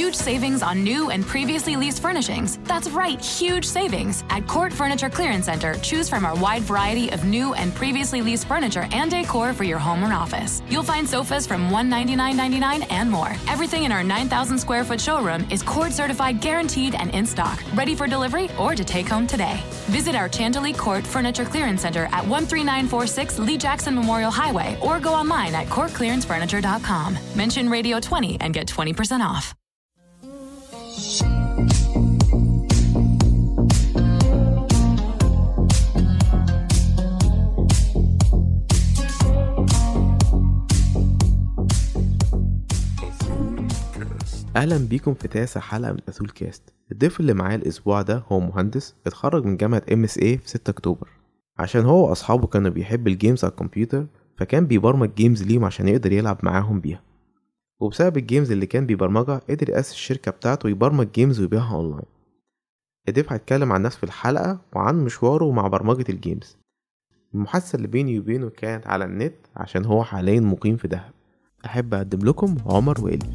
huge savings on new and previously leased furnishings. That's right, huge savings. At Court Furniture Clearance Center, choose from our wide variety of new and previously leased furniture and decor for your home or office. You'll find sofas from $199.99 and more. Everything in our 9,000 square foot showroom is Court certified, guaranteed, and in stock, ready for delivery or to take home today. Visit our Chantilly Court Furniture Clearance Center at 13946 Lee Jackson Memorial Highway or go online at courtclearancefurniture.com. Mention Radio 20 and get 20% off. أهلا بيكم في تاسع حلقة من اثول كاست الضيف اللي معايا الأسبوع ده هو مهندس اتخرج من جامعة MSA في 6 أكتوبر. عشان هو وأصحابه كانوا بيحب ال games على الكمبيوتر فكان بيبرمج games ليهم عشان يقدر يلعب معاهم بيها. وبسبب ال games اللي كان بيبرمجها قدر يأسس الشركة بتاعته ويبرمج games ويبيعها اونلاين الضيف هيتكلم عن نفسه في الحلقة وعن مشواره مع برمجة ال games المحادثة اللي بيني وبينه كانت على النت عشان هو حاليا مقيم في دهب. أحب أقدم لكم عمر وإلي.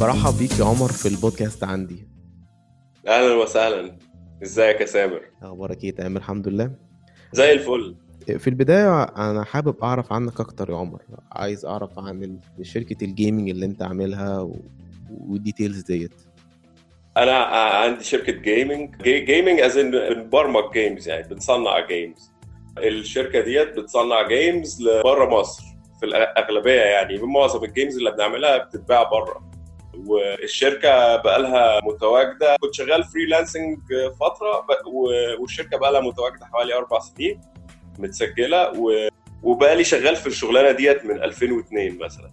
برحب بيك يا عمر في البودكاست عندي. أهلا وسهلا. إزيك يا سامر؟ أخبارك إيه؟ تمام الحمد لله. زي الفل. في البداية أنا حابب أعرف عنك أكتر يا عمر. عايز أعرف عن شركة ال gaming اللي أنت عاملها وال details ديت. أنا ع- عندي شركة gaming gaming as in بنبرمج games يعني بنصنع جيمز الشركة ديت بتصنع games لبره مصر في الأغلبية يعني. معظم ال games اللي بنعملها بتتباع بره والشركة بقالها متواجدة كنت شغال freelancing فترة والشركة بقالها متواجدة حوالي أربع سنين متسجلة و... وبقالي شغال في الشغلانة ديت من 2002 مثلا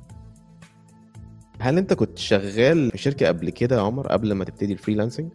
هل أنت كنت شغال في شركة قبل كده يا عمر قبل ما تبتدي ال freelancing؟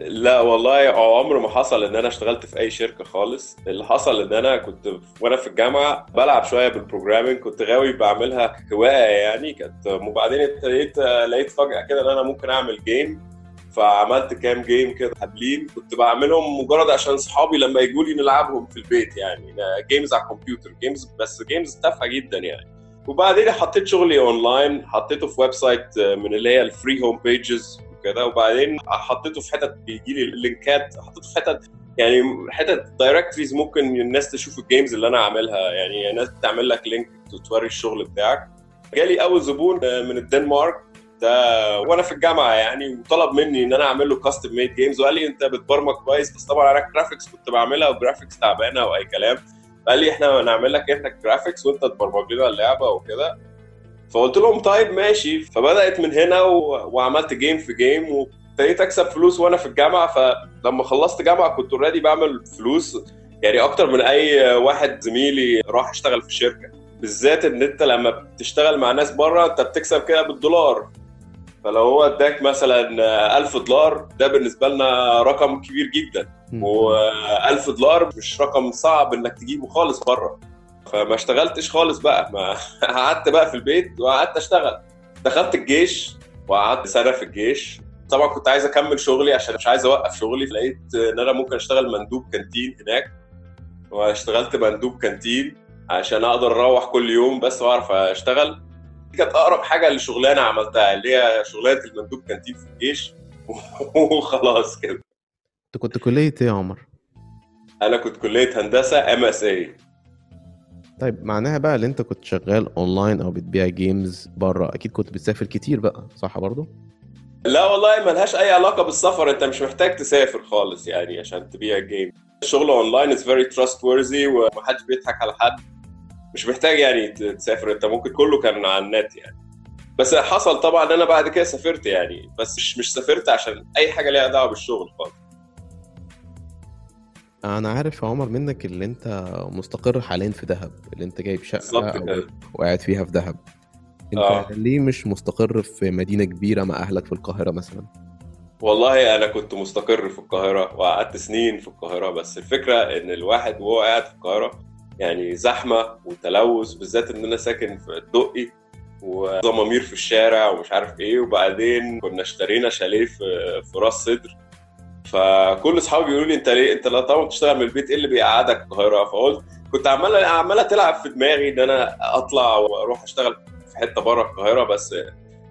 لا والله عمر ما حصل إن أنا اشتغلت في أي شركة خالص. اللي حصل إن أنا كنت وأنا في الجامعة بلعب شوية بال programming كنت غاوي بعملها هواية يعني. كانت وبعدين ابتديت لقيت فجأة كده إن أنا ممكن أعمل game فعملت كام game كده قبلين كنت بعملهم مجرد عشان صحابي لما يجوا لي نلعبهم في البيت يعني. games على الكمبيوتر games بس games تافهة جدا يعني. وبعدين حطيت شغلي اونلاين حطيته في website من اللي هي ال free home pages وكده. وبعدين حطيته في حتت بيجي لي لينكات حطيته في حتت يعني حتت directories ممكن الناس تشوف ال games اللي أنا عاملها. يعني ناس تعمل لك link توري الشغل بتاعك. جالي أول زبون من الدنمارك. ده وأنا في الجامعة يعني وطلب مني إن أنا أعمل له custom made games وقال لي أنت بتبرمج كويس بس طبعا أنا graphics كنت بعملها و graphics تعبانة وأي كلام. قال لي إحنا هنعمل لك إحنا graphics وأنت تبرمج لنا اللعبة وكده. فقلت لهم طيب ماشي. فبدأت من هنا و... وعملت game في game وابتديت اكسب فلوس وأنا في الجامعة. فلما خلصت جامعة كنت already بعمل فلوس يعني أكتر من اي واحد زميلي راح اشتغل في شركة. بالذات إن أنت لما بتشتغل مع ناس بره أنت بتكسب كده بالدولار. فلو هو اداك مثلا 1000 دولار ده بالنسبة لنا رقم كبير جدا. و1000 دولار مش رقم صعب إنك تجيبه خالص بره. فما اشتغلتش خالص بقى. ما قعدت بقى في البيت وقعدت اشتغل. دخلت الجيش وقعدت سنة في الجيش. طبعا كنت عايز أكمل شغلي عشان مش عايز أوقف شغلي لقيت إن أنا ممكن أشتغل مندوب كانتين هناك. واشتغلت مندوب كانتين عشان أقدر أروح كل يوم بس وأعرف أشتغل. دي كانت أقرب حاجة لشغلانة عملتها اللي هي شغلانة المندوب كانتين في الجيش. وخلاص كده. أنت كنت كلية إيه يا عمر؟ أنا كنت كلية هندسة MSA طيب معناها بقى اللي أنت كنت شغال أونلاين أو بتبيع games بره أكيد كنت بتسافر كتير بقى صح برضه؟ لا والله ملهاش أي علاقة بالسفر أنت مش محتاج تسافر خالص يعني عشان تبيع game الشغل online is very trustworthy ومحدش بيضحك على حد. مش محتاج يعني تسافر أنت ممكن كله كان على النت يعني. بس حصل طبعا إن أنا بعد كده سافرت يعني بس مش مش سافرت عشان أي حاجة ليها دعوة بالشغل خالص. أنا عارف يا عمر منك اللي أنت مستقر حاليا في دهب اللي أنت جايب شقة. وقاعد فيها في دهب أنت آه. ليه مش مستقر في مدينة كبيرة مع أهلك في القاهرة مثلا والله أنا كنت مستقر في القاهرة وقعدت سنين في القاهرة بس الفكرة إن الواحد وهو قاعد في القاهرة يعني زحمة وتلوث بالذات إن أنا ساكن في الدقي وضمامير في الشارع ومش عارف إيه وبعدين كنا اشترينا شاليه في في راس سدر فكل اصحابي بيقولوا لي انت ليه؟ انت طبعا بتشتغل من البيت إيه اللي بيقعدك القاهرة؟ فقلت كنت عمال عمالة تلعب في دماغي إن أنا أطلع وأروح أشتغل في حتة بره القاهرة بس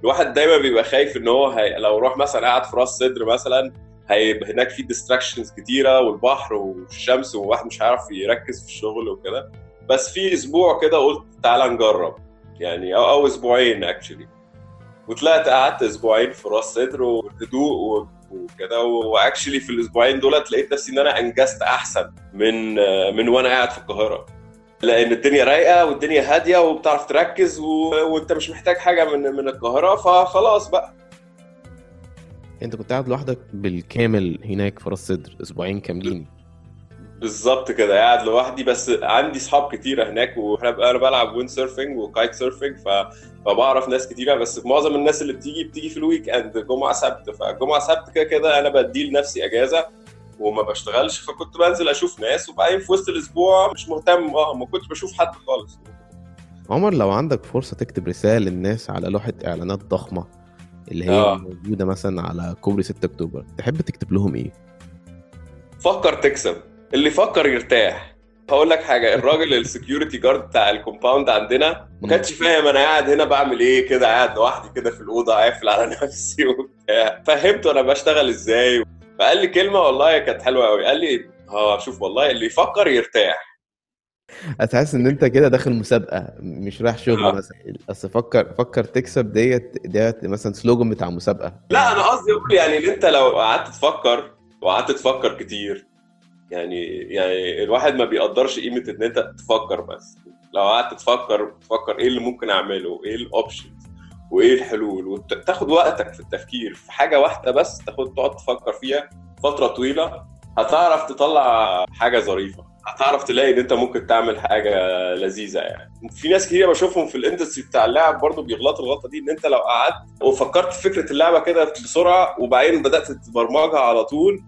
الواحد دايما بيبقى خايف إن هو هي... لو راح مثلا قاعد في راس سدر مثلا هيبقى هناك في distractions كتيرة والبحر والشمس وواحد مش هيعرف يركز في الشغل وكده. بس في أسبوع كده قلت تعالى نجرب. يعني أو, أو أسبوعين actually وطلعت قعدت أسبوعين في راس سدر وهدوء وكده. و actually في الأسبوعين دول لقيت نفسي إن أنا أنجزت أحسن من من وأنا قاعد في القاهرة. لأن الدنيا رايقة والدنيا هادية وبتعرف تركز و... وأنت مش محتاج حاجة من من القاهرة فخلاص بقى. أنت كنت قاعد لوحدك بالكامل هناك في راس سدر أسبوعين كاملين. بالظبط كده قاعد لوحدي بس عندي صحاب كتيرة هناك وأنا أنا بلعب wind surfing و kite surfing ف... فبعرف ناس كتيرة بس معظم الناس اللي بتيجي بتيجي في ال weekend جمعة سبت فجمعة سبت كده كده أنا بدي لنفسي إجازة وما بشتغلش فكنت بنزل أشوف ناس وبعدين في وسط الأسبوع مش مهتم آه ما كنتش بشوف حد خالص. عمر لو عندك فرصة تكتب رسالة للناس على لوحة إعلانات ضخمة اللي هي آه. موجودة مثلا على كوبري 6 أكتوبر تحب تكتب لهم إيه؟ فكر تكسب. اللي فكر يرتاح. هقول لك حاجة الراجل ال security guard بتاع ال compound عندنا ما كانش فاهم أنا قاعد هنا بعمل إيه كده قاعد لوحدي كده في الأوضة قافل على نفسي وبتاع. فهمته أنا بشتغل إزاي؟ فقال لي كلمة والله كانت حلوة قوي قال لي آه شوف والله اللي يفكر يرتاح. هتحس إن أنت كده داخل مسابقة مش رايح شغل آه. مثلا أصل فكر فكر تكسب ديت ديت مثلا slogan بتاع مسابقة. لا أنا قصدي أقول يعني إن أنت لو قعدت تفكر وقعدت تفكر كتير يعني يعني الواحد ما بيقدرش قيمة إن أنت تفكر بس. لو قعدت تفكر تفكر إيه اللي ممكن أعمله؟ إيه ال options وإيه الحلول؟ وتاخد وقتك في التفكير. في حاجة واحدة بس تاخد تقعد تفكر فيها فترة طويلة هتعرف تطلع حاجة ظريفة. هتعرف تلاقي إن أنت ممكن تعمل حاجة لذيذة يعني. في ناس كتير بشوفهم في ال industry بتاع اللعب برضو بيغلطوا الغلطة دي إن أنت لو قعدت وفكرت في فكرة اللعبة كده بسرعة وبعدين بدأت تبرمجها على طول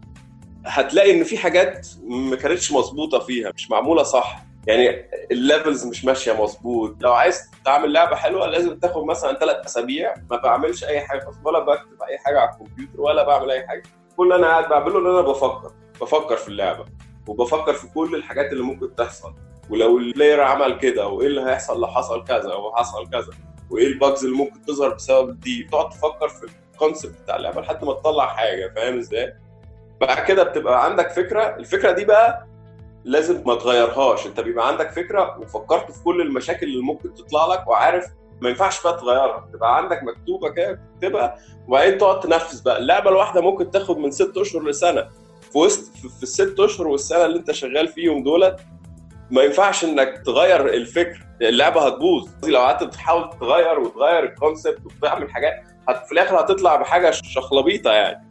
هتلاقي إن في حاجات ما كانتش مظبوطة فيها مش معمولة صح. يعني ال levels مش ماشية مظبوط. لو عايز تعمل لعبة حلوة لازم تاخد مثلا ثلاث أسابيع ما بعملش أي حاجة ولا بكتب أي حاجة على الكمبيوتر ولا بعمل أي حاجة. كل اللي أنا قاعد بعمله إن أنا بفكر بفكر في اللعبة وبفكر في كل الحاجات اللي ممكن تحصل. ولو ال player عمل كده وايه اللي هيحصل لو حصل كذا أو حصل كذا وإيه ال bugs اللي ممكن تظهر بسبب دي. تقعد تفكر في ال concept بتاع اللعبة لحد ما تطلع حاجة فاهم إزاي؟ بعد كده بتبقى عندك فكرة الفكرة دي بقى لازم ما تغيرهاش. انت بيبقى عندك فكرة وفكرت في كل المشاكل اللي ممكن تطلع لك وعارف ما ينفعش بقى تغيرها. تبقى عندك مكتوبة كده تكتبها وبعدين تقعد تنفذ بقى. اللعبة الواحدة ممكن تاخد من ست أشهر لسنة. في وسط في الست أشهر والسنة اللي انت شغال فيهم دولت ما ينفعش انك تغير الفكر. اللعبة هتبوظ. لو قعدت تحاول تغير وتغير ال concept وتعمل حاجات في الآخر هتطلع بحاجة شخبيطة يعني.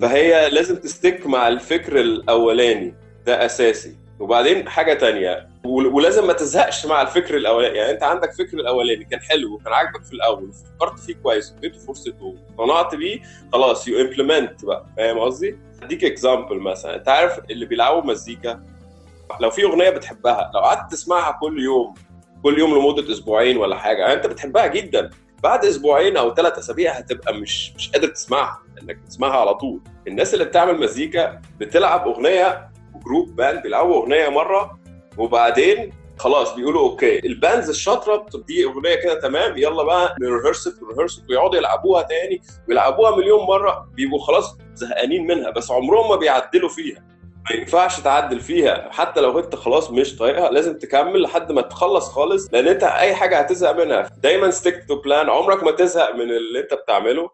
فهي لازم ت stick مع الفكر الأولاني. ده أساسي. وبعدين حاجة تانية ولازم ما تزهقش مع الفكر الأولاني. يعني أنت عندك فكر الأولاني كان حلو وكان عاجبك في الأول فكرت فيه كويس واديته فرصته واقتنعت بيه خلاص you implement بقى. فاهم قصدي؟ أديك example مثلا. أنت عارف اللي بيلعبوا مزيكا؟ لو في أغنية بتحبها لو قعدت تسمعها كل يوم كل يوم لمدة أسبوعين ولا حاجة يعني أنت بتحبها جدا. بعد أسبوعين أو ثلاث أسابيع هتبقى مش مش قادر تسمعها إنك تسمعها على طول. الناس اللي بتعمل مزيكا بتلعب أغنية group band بيلعبوا أغنية مرة وبعدين خلاص بيقولوا okay. ال bands الشاطرة دي أغنية كده تمام يلا بقى ن rehearse ن rehearse ويقعدوا يلعبوها تاني ويلعبوها مليون مرة بيبقوا خلاص زهقانين منها بس عمرهم ما بيعدلوا فيها. ما ينفعش تعدل فيها. حتى لو انت خلاص مش طايقها لازم تكمل لحد ما تخلص خالص لأن أنت أي حاجة هتزهق منها. دايما stick to plan عمرك ما تزهق من اللي أنت بتعمله.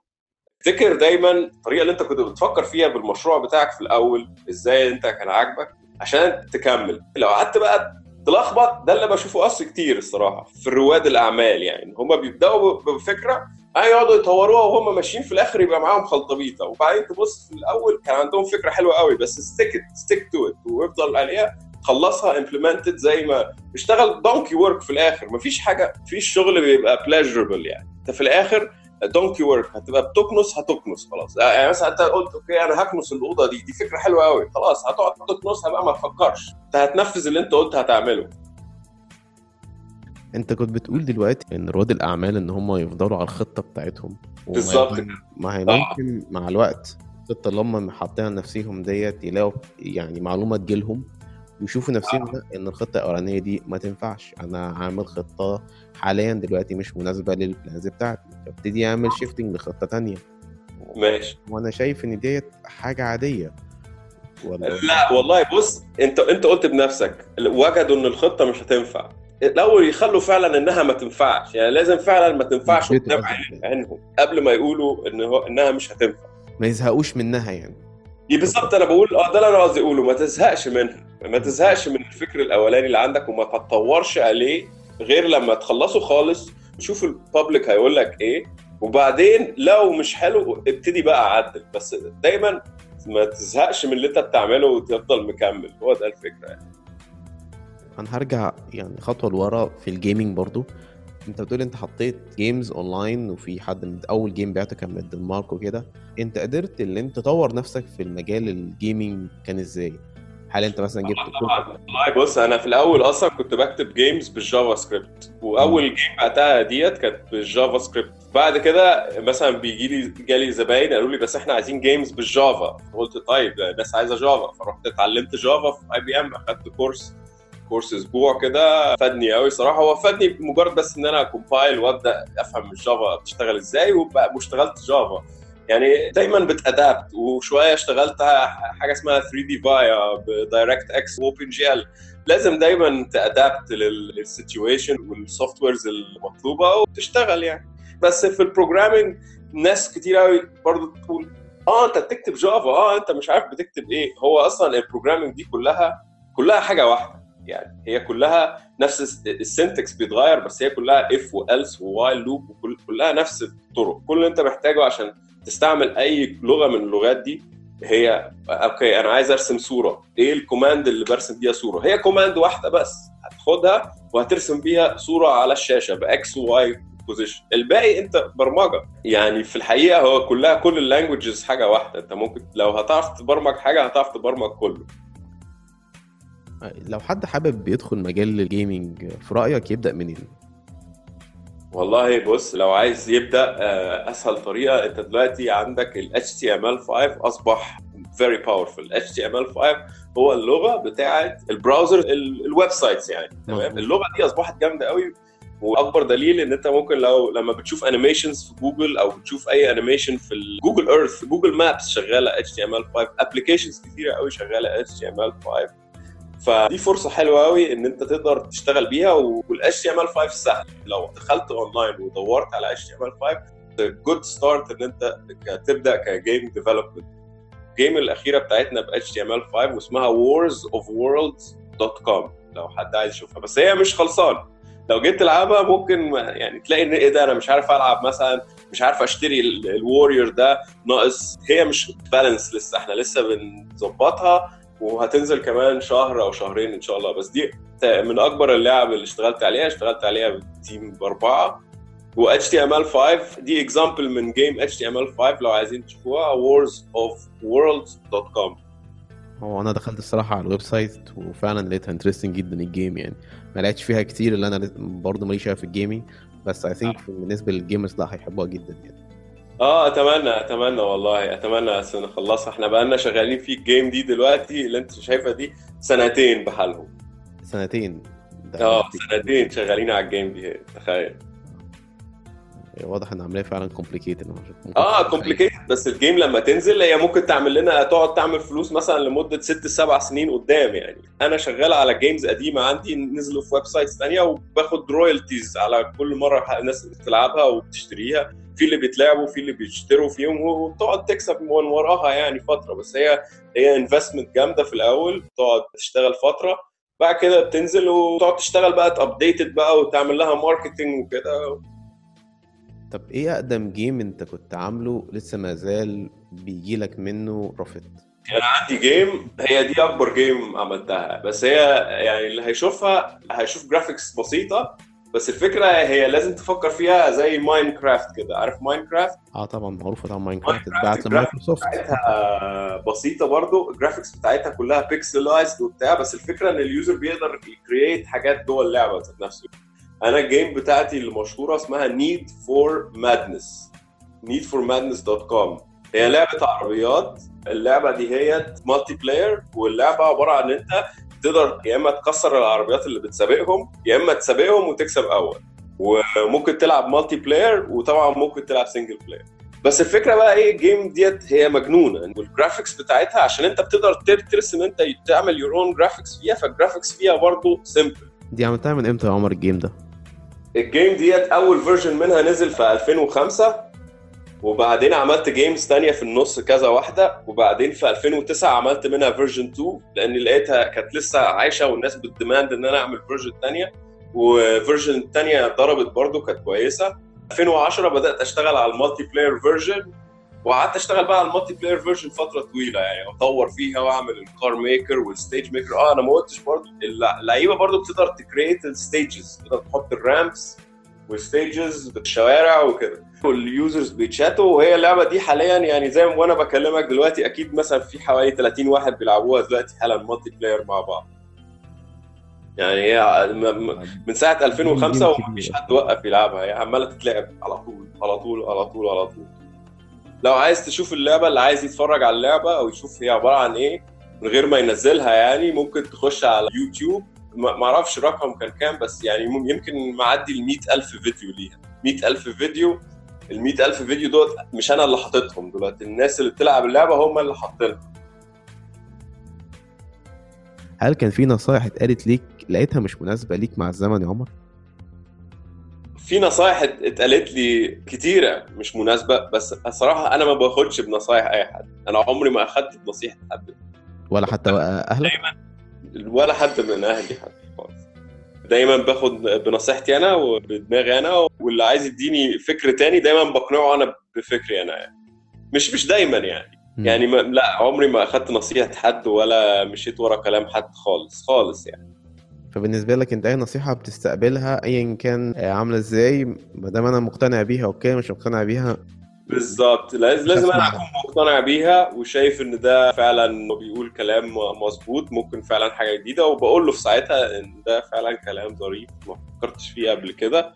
افتكر دايما الطريقة اللي أنت كنت بتفكر فيها بالمشروع بتاعك في الأول إزاي أنت كان عاجبك عشان تكمل. لو قعدت بقى تلخبط ده اللي بشوفه قص كتير الصراحة في رواد الأعمال يعني. هم بيبدأوا بفكرة يقعدوا يطوروها وهم ماشيين في الآخر يبقى معاهم خلطبيطة. وبعدين تبص في الأول كان عندهم فكرة حلوة قوي بس stick stick to it وافضل عليها خلصها implemented زي ما اشتغل donkey work في الآخر. مفيش حاجة مفيش شغل بيبقى pleasurable يعني. انت في الآخر donkey work هتبقى بتكنس هتكنس خلاص. يعني مثلا انت قلت okay أنا هكنس الأوضة دي دي فكرة حلوة قوي خلاص هتقعد تكنسها بقى ما تفكرش. انت هتنفذ اللي انت قلت هتعمله. انت كنت بتقول دلوقتي ان رواد الاعمال ان هم يفضلوا على الخطة بتاعتهم. بالظبط. ما هي ممكن آه. مع الوقت الخطه اللي هم حاطينها لنفسهم ديت يلاقوا يعني معلومة تجيلهم ويشوفوا نفسهم آه. إن الخطة الأولانية دي ما تنفعش. أنا عامل خطة حاليا دلوقتي مش مناسبة لل plans بتاعتي فابتدي أعمل shifting لخطة تانية. ماشي. وأنا شايف إن ديت حاجة عادية. ولا؟ لا والله بص انت أنت قلت بنفسك وجدوا إن الخطة مش هتنفع. الأول يخلوا فعلا إنها ما تنفعش. يعني لازم فعلا ما تنفعش قدام عينهم قبل ما يقولوا ان هو إنها مش هتنفع. ما يزهقوش منها يعني. بالظبط أنا بقول آه ده اللي أنا قصدي أقوله. ما تزهقش منها. ما تزهقش من الفكر الأولاني اللي عندك وما تتطورش عليه غير لما تخلصه خالص. تشوف البابليك هيقول لك إيه. وبعدين لو مش حلو ابتدي بقى عدل. بس دايما ما تزهقش من اللي أنت بتعمله وتفضل مكمل. هو ده الفكرة يعني. أنا هرجع يعني خطوة لورا في الجيمنج برضو. أنت بتقول أنت حطيت games online وفي حد من أول game بعته كان من الدنمارك وكده. أنت قدرت إن أنت تطور نفسك في المجال ال gaming كان إزاي؟ هل أنت مثلا جبت والله بص أنا في الأول أصلا كنت بكتب games بال JavaScript. وأول game بعتها ديت كانت بال JavaScript. بعد كده مثلا بيجي لي جالي زباين قالوا لي بس إحنا عايزين games بال Java. قلت طيب الناس عايزة Java. فرحت اتعلمت Java في IBM أخدت course course أسبوع كده فادني قوي صراحة. هو فادني مجرد بس إن أنا compile وأبدأ أفهم ال Java بتشتغل إزاي واشتغلت Java. يعني دايما بت adapt. وشوية اشتغلت حاجة اسمها 3D via ب DirectX و OpenGL لازم دايما ت adapt لل situation وال softwares المطلوبة وتشتغل يعني. بس في ال programming ناس كتير قوي برضه تقول آه أنت بتكتب Java آه أنت مش عارف بتكتب إيه. هو أصلا ال programming دي كلها كلها حاجة واحدة. يعني هي كلها نفس ال syntax بيتغير بس هي كلها if و else و while loop وكلها نفس الطرق. كل اللي انت محتاجه عشان تستعمل أي لغة من اللغات دي هي okay أنا عايز أرسم صورة. إيه ال command اللي برسم بيها صورة؟ هي command واحدة بس. هتاخدها وهترسم بيها صورة على الشاشة ب X و Y position الباقي أنت برمجة. يعني في الحقيقة هو كلها كل ال languages حاجة واحدة. أنت ممكن لو هتعرف تبرمج حاجة هتعرف تبرمج كله. لو حد حابب يدخل مجال ال gaming في رأيك يبدأ منين؟ والله بص لو عايز يبدأ آه، أسهل طريقة أنت دلوقتي عندك ال HTML5 أصبح very powerful. ال HTML5 هو اللغة بتاعه ال browser ال websites يعني. تمام؟ اللغة دي أصبحت جامدة قوي وأكبر دليل إن أنت ممكن لو لما بتشوف animations في جوجل أو بتشوف أي animation في Google Earth Google Maps شغالة HTML5 applications كثيره قوي شغالة HTML5 فدي فرصة حلوة قوي إن أنت تقدر تشتغل بيها وال HTML5 سهل. لو دخلت اونلاين ودورت على اتش تي ام ال 5 جود ستارت إن أنت تبدأ ك game development ال game الأخيرة بتاعتنا ب اتش تي ام ال 5 واسمها warsofworlds.com لو حد عايز يشوفها. بس هي مش خلصان. لو جيت تلعبها ممكن يعني تلاقي إن إيه ده أنا مش عارف ألعب مثلا مش عارف أشتري ال warrior ده ناقص. هي مش balanced لسه إحنا لسه بنظبطها. وهتنزل كمان شهر أو شهرين إن شاء الله. بس دي من أكبر اللعب اللي اشتغلت عليها اشتغلت عليها ب team بأربعة. و HTML5 دي example من game HTML5 لو عايزين تشوفوها warsofworlds.com هو أنا دخلت الصراحة على ال website وفعلا لقيتها interesting جدا ال game يعني. ما لقيتش فيها كتير اللي أنا برضه ماليش في ال gaming بس I think بالنسبة لل gamers لا هيحبوها جدا يعني. آه أتمنى أتمنى والله أتمنى نخلصها إحنا بقالنا شغالين في ال game دي دلوقتي اللي أنت شايفها دي سنتين بحالهم. سنتين. آه سنتين شغالين على ال game دي تخيل. واضح إن عمليه فعلا complicated آه complicated بس ال game لما تنزل هي ممكن تعمل لنا تقعد تعمل فلوس مثلا لمدة ست سبع سنين قدام يعني. أنا شغال على games قديمة عندي نزلوا في websites ثانية وباخد royalties على كل مرة الناس بتلعبها وبتشتريها. في اللي بيتلعبوا في اللي بيشتروا فيهم وبتقعد تكسب من وراها يعني فترة بس هي هي investment جامدة في الأول تقعد تشتغل فترة بعد كده بتنزل وتقعد تشتغل بقى ت update بقى وتعمل لها marketing وكده. طب إيه أقدم game أنت كنت عامله لسه ما زال بيجي لك منه profit أنا عندي game هي دي أكبر game عملتها بس هي يعني اللي هيشوفها هيشوف graphics بسيطة بس الفكرة هي لازم تفكر فيها زي Minecraft كده عارف Minecraft آه طبعا معروفه طبعا Minecraft اتباعت لمايكروسوفت بتاعتها بسيطة برضو ال graphics بتاعتها كلها pixelized وبتاع بس الفكرة إن ال user بيقدر ي create حاجات جوه اللعبة ذات نفسه. أنا ال game بتاعتي المشهورة اسمها نيد فور مادنس نيد فور مادنس دوت كوم هي لعبة عربيات اللعبة دي هي multiplayer واللعبة عبارة عن إن أنت تقدر يا إما تكسر العربيات اللي بتسابقهم يا إما تسابقهم وتكسب أول. وممكن تلعب multiplayer وطبعا ممكن تلعب single player بس الفكرة بقى إيه ال game ديت هي مجنونة. وال graphics بتاعتها عشان أنت بتقدر ترسم أنت تعمل your own graphics فيها فال graphics فيها برضه simple دي عملتها من إمتى يا عمر ال game ده؟ ال game ديت أول version منها نزل في 2005 وبعدين عملت games تانية في النص كذا واحدة وبعدين في 2009 عملت منها version 2 لأن لقيتها كانت لسه عايشة والناس بت demand إن أنا أعمل version تانية. و version التانية ضربت برضو كانت كويسة. 2010 بدأت أشتغل على ال multiplayer version وقعدت أشتغل بقى على ال multiplayer version فترة طويلة يعني اطور فيها وأعمل ال car maker وال stage maker آه أنا ما قلتش برضو اللعيبه برضو بتقدر ت create ال stages تقدر تحط ال ramps وال stages بالشوارع وكده. وال users بي chatوا وهي اللعبة دي حاليا يعني زي ما وأنا بكلمك دلوقتي أكيد مثلا في حوالي 30 واحد بيلعبوها دلوقتي حالا multiplayer مع بعض. يعني هي من ساعة 2005 ومفيش حد وقف يلعبها هي عمالة تتلعب على طول على طول على طول على طول. لو عايز تشوف اللعبة اللي عايز يتفرج على اللعبة أو يشوف هي عبارة عن إيه من غير ما ينزلها يعني ممكن تخش على يوتيوب. ما أعرفش رقم كان كام بس يعني يمكن معدي ال 100000 فيديو ليها. 100000 فيديو ال 100000 فيديو دول مش أنا اللي حاططهم دلوقتي الناس اللي بتلعب اللعبة هم اللي حاطينها هل كان في نصايح اتقالت ليك لقيتها مش مناسبة ليك مع الزمن يا عمر؟ في نصايح اتقالت لي كتيرة مش مناسبة بس الصراحة أنا ما باخدش بنصايح أي حد. أنا عمري ما أخدت بنصيحة حد. ولا حتى أهلك؟ دايما. ولا حد من أهلي حتى. خالص دايما باخد بنصيحتي أنا وبدماغي أنا واللي عايز يديني فكر تاني دايما بقنعه أنا بفكري أنا يعني. مش مش دايما يعني. م. يعني ما لا عمري ما أخدت نصيحة حد ولا مشيت ورا كلام حد خالص خالص يعني. فبالنسبة لك أنت أي نصيحة بتستقبلها ايا كان عاملة إزاي؟ ما دام أنا مقتنع بيها okay مش مقتنع بيها بالظبط. لازم أنا أكون مقتنع بيها وشايف إن ده فعلا بيقول كلام مظبوط ممكن فعلا حاجة جديدة وبقول له في ساعتها إن ده فعلا كلام ظريف ما فكرتش فيه قبل كده.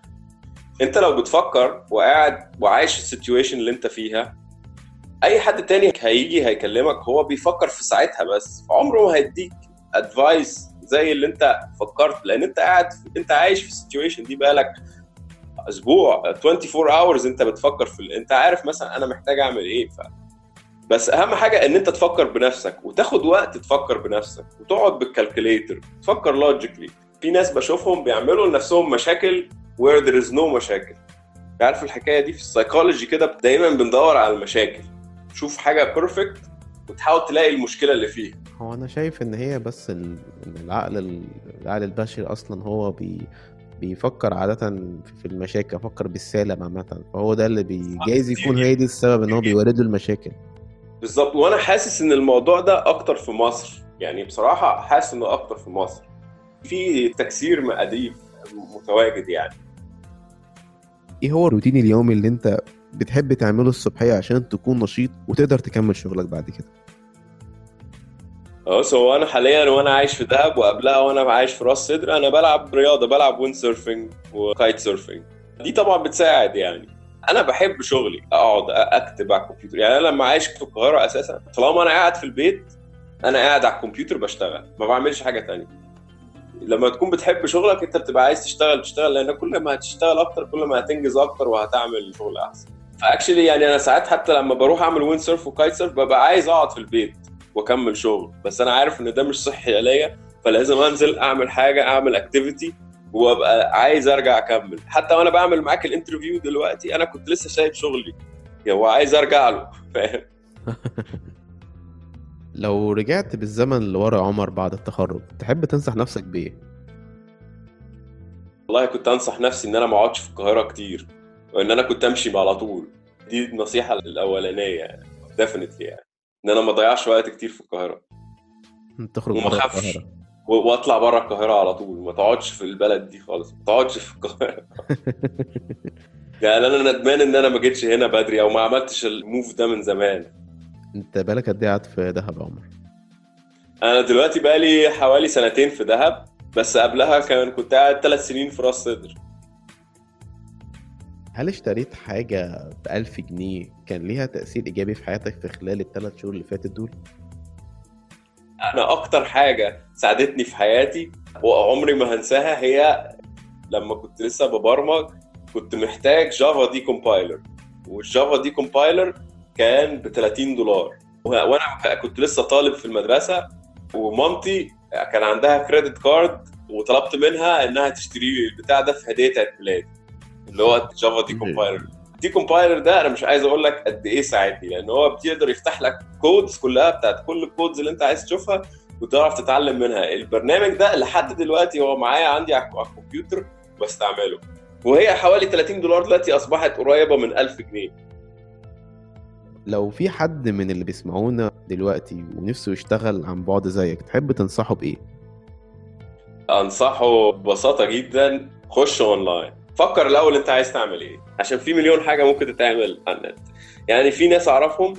أنت لو بتفكر وقاعد وعايش ال situation اللي أنت فيها أي حد تاني هيجي هيكلمك هو بيفكر في ساعتها بس. عمره ما هيديك advice زي اللي أنت فكرت لأن أنت قاعد أنت عايش في ال situation دي بقالك أسبوع 24 hours أنت بتفكر في أنت عارف مثلا أنا محتاج أعمل إيه ف... بس أهم حاجة إن أنت تفكر بنفسك وتاخد وقت تفكر بنفسك وتقعد بال calculator تفكر logically في ناس بشوفهم بيعملوا لنفسهم مشاكل where there is no مشاكل. عارف الحكاية دي؟ في السايكولوجي كده دايما بندور على المشاكل. شوف حاجة perfect وتحاول تلاقي المشكلة اللي فيها. هو أنا شايف إن هي بس العقل العقل البشري أصلا هو بي بيفكر عادة في المشاكل فكر بالسالب عامة. فهو ده اللي جايز يكون هي دي السبب إن هو بيورد المشاكل. بالظبط. وأنا حاسس إن الموضوع ده أكتر في مصر. يعني بصراحة حاسس إنه أكتر في مصر. في تكسير مقاديف متواجد يعني. إيه هو الروتين اليومي اللي أنت بتحب تعمله الصبحية عشان تكون نشيط وتقدر تكمل شغلك بعد كده؟ بص هو أنا حاليا وأنا عايش في دهب وقبلها وأنا عايش في راس سدر أنا بلعب رياضة بلعب wind surfing و kite surfing دي طبعا بتساعد يعني. أنا بحب شغلي أقعد أكتب على الكمبيوتر. يعني أنا لما عايش في القاهرة أساسا طالما أنا قاعد في البيت أنا قاعد على الكمبيوتر بشتغل ما بعملش حاجة تانية. لما تكون بتحب شغلك أنت بتبقى عايز تشتغل تشتغل لأن كل ما هتشتغل أكتر كل ما هتنجز أكتر وهتعمل شغل أحسن. ف actually يعني أنا ساعات حتى لما بروح أعمل wind surf و kite surf ببقى عايز أقعد في البيت. واكمل شغل. بس أنا عارف إن ده مش صحي عليا فلازم أنزل أعمل حاجة أعمل activity وأبقى عايز أرجع أكمل. حتى وأنا بعمل معاك ال interview دلوقتي أنا كنت لسه سايب شغلي. هو عايز أرجع له. فاهم؟ لو رجعت بالزمن لورا عمر بعد التخرج تحب تنصح نفسك بإيه؟ والله كنت أنصح نفسي إن أنا ما أقعدش في القاهرة كتير وإن أنا كنت أمشي على طول. دي النصيحة الأولانية definitely يعني. ان أنا ما اضيعش وقت كتير في القاهرة. تخرج بره القاهرة. واطلع بره القاهرة على طول. ما تقعدش في البلد دي خالص. ما تقعدش في القاهرة. يعني أنا ندمان إن أنا ما جيتش هنا بدري أو ما عملتش ال move ده من زمان. أنت بقالك قد إيه في دهب يا عمر؟ أنا دلوقتي بقالي حوالي سنتين في دهب بس قبلها كان كنت قاعد ثلاث سنين في راس سدر هل اشتريت حاجة بألف جنيه كان ليها تأثير إيجابي في حياتك في خلال الثلاث شهور اللي فاتت دول؟ أنا أكتر حاجة ساعدتني في حياتي وعمري ما هنساها هي لما كنت لسه ببرمج كنت محتاج Java decompiler وال Java decompiler كان ب 30 دولار. وأنا كنت لسه طالب في المدرسة ومامتي كان عندها credit card وطلبت منها إنها تشتري البتاع ده في هدية عيد ميلادي اللي هو Java decompiler decompiler ده أنا مش عايز أقول لك قد إيه ساعدني لأن هو بيقدر يفتح لك codes كلها بتاعت كل ال codes اللي أنت عايز تشوفها وتعرف تتعلم منها. البرنامج ده لحد دلوقتي هو معايا عندي على الكمبيوتر بستعمله وهي حوالي 30 دولار دلوقتي أصبحت قريبة من 1000 جنيه. لو في حد من اللي بيسمعونا دلوقتي ونفسه يشتغل عن بعد زيك تحب تنصحه بإيه؟ أنصحه ببساطة جدا خش اونلاين فكر الأول أنت عايز تعمل إيه. عشان في مليون حاجة ممكن تتعمل على النت. يعني في ناس أعرفهم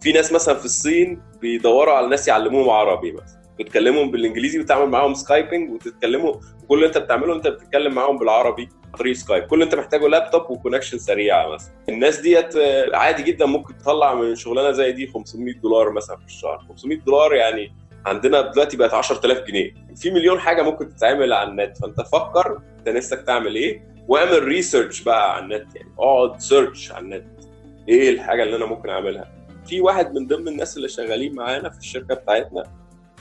في ناس مثلا في الصين بيدوروا على ناس يعلموهم عربي مثلا. بتكلمهم بالإنجليزي وتعمل معاهم Skyping وتتكلموا كل اللي أنت بتعمله أنت بتتكلم معاهم بالعربي عن طريق سكايب كل اللي أنت محتاجه لابتوب و connection سريعه مثلا. الناس ديت عادي جدا ممكن تطلع من شغلانة زي دي 500 دولار مثلا في الشهر. 500 دولار يعني عندنا دلوقتي بقت 10000 جنيه. في مليون حاجة ممكن تتعمل على النت. فأنت فكر أنت نفسك تعمل إيه؟ واعمل research بقى على النت يعني. اقعد search على النت. إيه الحاجة اللي أنا ممكن أعملها؟ في واحد من ضمن الناس اللي شغالين معانا في الشركة بتاعتنا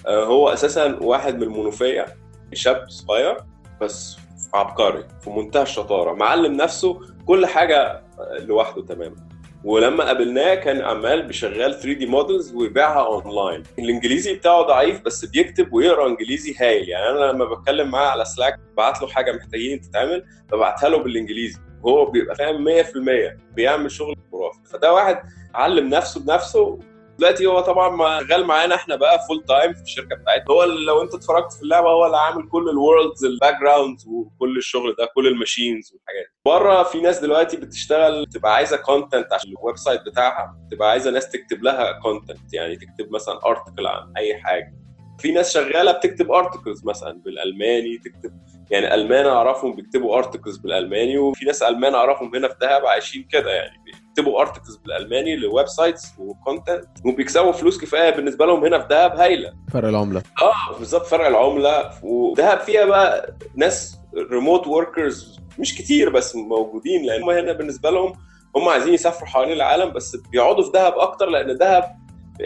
هو أساسا واحد من المنوفية شاب صغير بس عبقري في منتهى الشطارة معلم نفسه كل حاجة لوحده تماما. ولما قابلناه كان عمال بيشغل 3D models ويبيعها اونلاين الإنجليزي بتاعه ضعيف بس بيكتب ويقرأ إنجليزي هايل. يعني أنا لما بتكلم معاه على سلاك بعت له حاجة محتاجين تتعمل ببعتها له بالإنجليزي. وهو بيبقى فاهم 100% بيعمل شغل خرافي. فده واحد علم نفسه بنفسه دلوقتي هو طبعا شغال معانا إحنا بقى full time في الشركة بتاعتنا. هو لو أنت اتفرجت في اللعبة هو اللي عامل كل ال worlds ال backgrounds وكل الشغل ده كل ال machines والحاجات بره في ناس دلوقتي بتشتغل تبقى عايزة content عشان ال website بتاعها تبقى عايزة ناس تكتب لها content يعني تكتب مثلا article عن أي حاجة. في ناس شغالة بتكتب articles مثلا بالألماني تكتب يعني ألمان أعرفهم بيكتبوا articles بالألماني وفي ناس ألمان أعرفهم هنا في دهب عايشين كده يعني. بيكتبوا articles بالألماني ل websites و content وبيكسبوا فلوس كفاية بالنسبة لهم هنا في دهب هايلة. فرق العملة. آه بالظبط فرق العملة. ودهب فيها بقى ناس remote workers مش كتير بس موجودين لأن هم هنا بالنسبة لهم هم عايزين يسافروا حوالين العالم بس بيقعدوا في دهب أكتر لأن دهب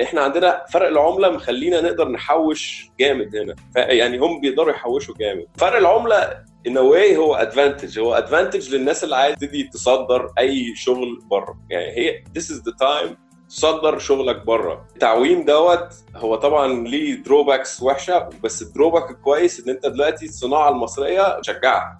إحنا عندنا فرق العملة مخلينا نقدر نحوش جامد هنا. يعني هم بيقدروا يحوشوا جامد. فرق العملة in a way هو advantage هو advantage للناس اللي عايز تبتدي تصدر أي شغل بره. يعني هي this is the time تصدر شغلك بره. التعويم دوت هو طبعا ليه drawbacks وحشة بس ال drawback الكويس إن أنت دلوقتي الصناعة المصرية تشجعك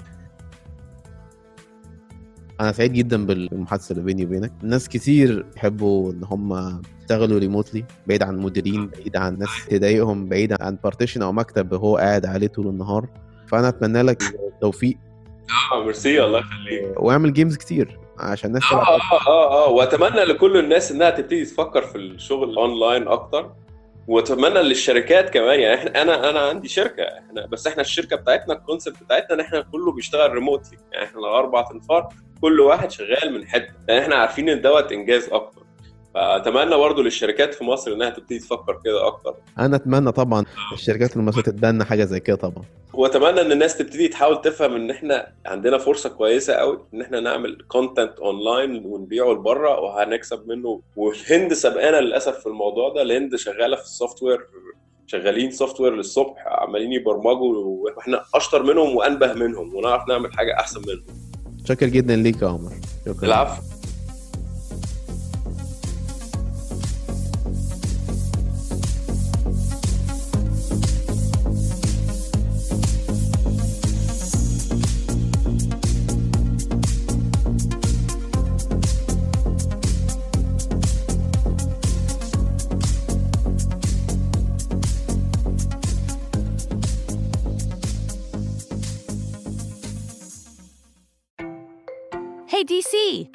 أنا سعيد جدا بالمحادثة اللي بيني وبينك. ناس كتير يحبوا إن هم يشتغلوا remotely بعيد عن مديرين بعيد عن ناس تضايقهم بعيد عن partition أو مكتب هو قاعد عليه طول النهار. فأنا أتمنى لك التوفيق. آه ميرسي الله يخليك. واعمل games كتير عشان الناس آه آه آه آه وأتمنى لكل الناس إنها تبتدي تفكر في الشغل اونلاين أكتر. وأتمنى للشركات كمان يعني إحنا أنا أنا عندي شركة إحنا بس إحنا الشركة بتاعتنا ال concept بتاعتنا إن إحنا كله بيشتغل remotely يعني إحنا أربع انفار كل واحد شغال من حتة. يعني إحنا عارفين إن دوت إنجاز أكتر. فأتمنى برضه للشركات في مصر إنها تبتدي تفكر كده أكتر. أنا أتمنى طبعا الشركات المصرية تتبنى حاجة زي كده طبعا. وأتمنى إن الناس تبتدي تحاول تفهم إن إحنا عندنا فرصة كويسة قوي إن إحنا نعمل content online ونبيعه لبره وهنكسب منه. والهند سبقانا للأسف في الموضوع ده. الهند شغالة في ال software شغالين software للصبح عمالين يبرمجوا وإحنا أشطر منهم وأنبه منهم ونعرف نعمل حاجة أحسن منهم. شكرا جدا ليك يا عمر. شكرا. العفو.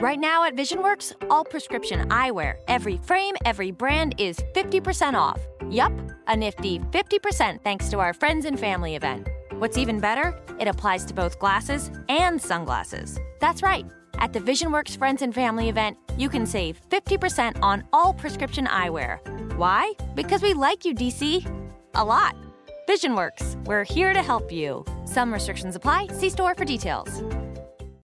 Right now at VisionWorks, all prescription eyewear, every frame, every brand is 50% off. Yup, a nifty 50% thanks to our friends and family event. What's even better, it applies to both glasses and sunglasses. That's right, At the VisionWorks Friends and Family event, you can save 50% on all prescription eyewear. Why? Because we like you, DC. A lot. VisionWorks, we're here to help you. Some restrictions apply. See store for details.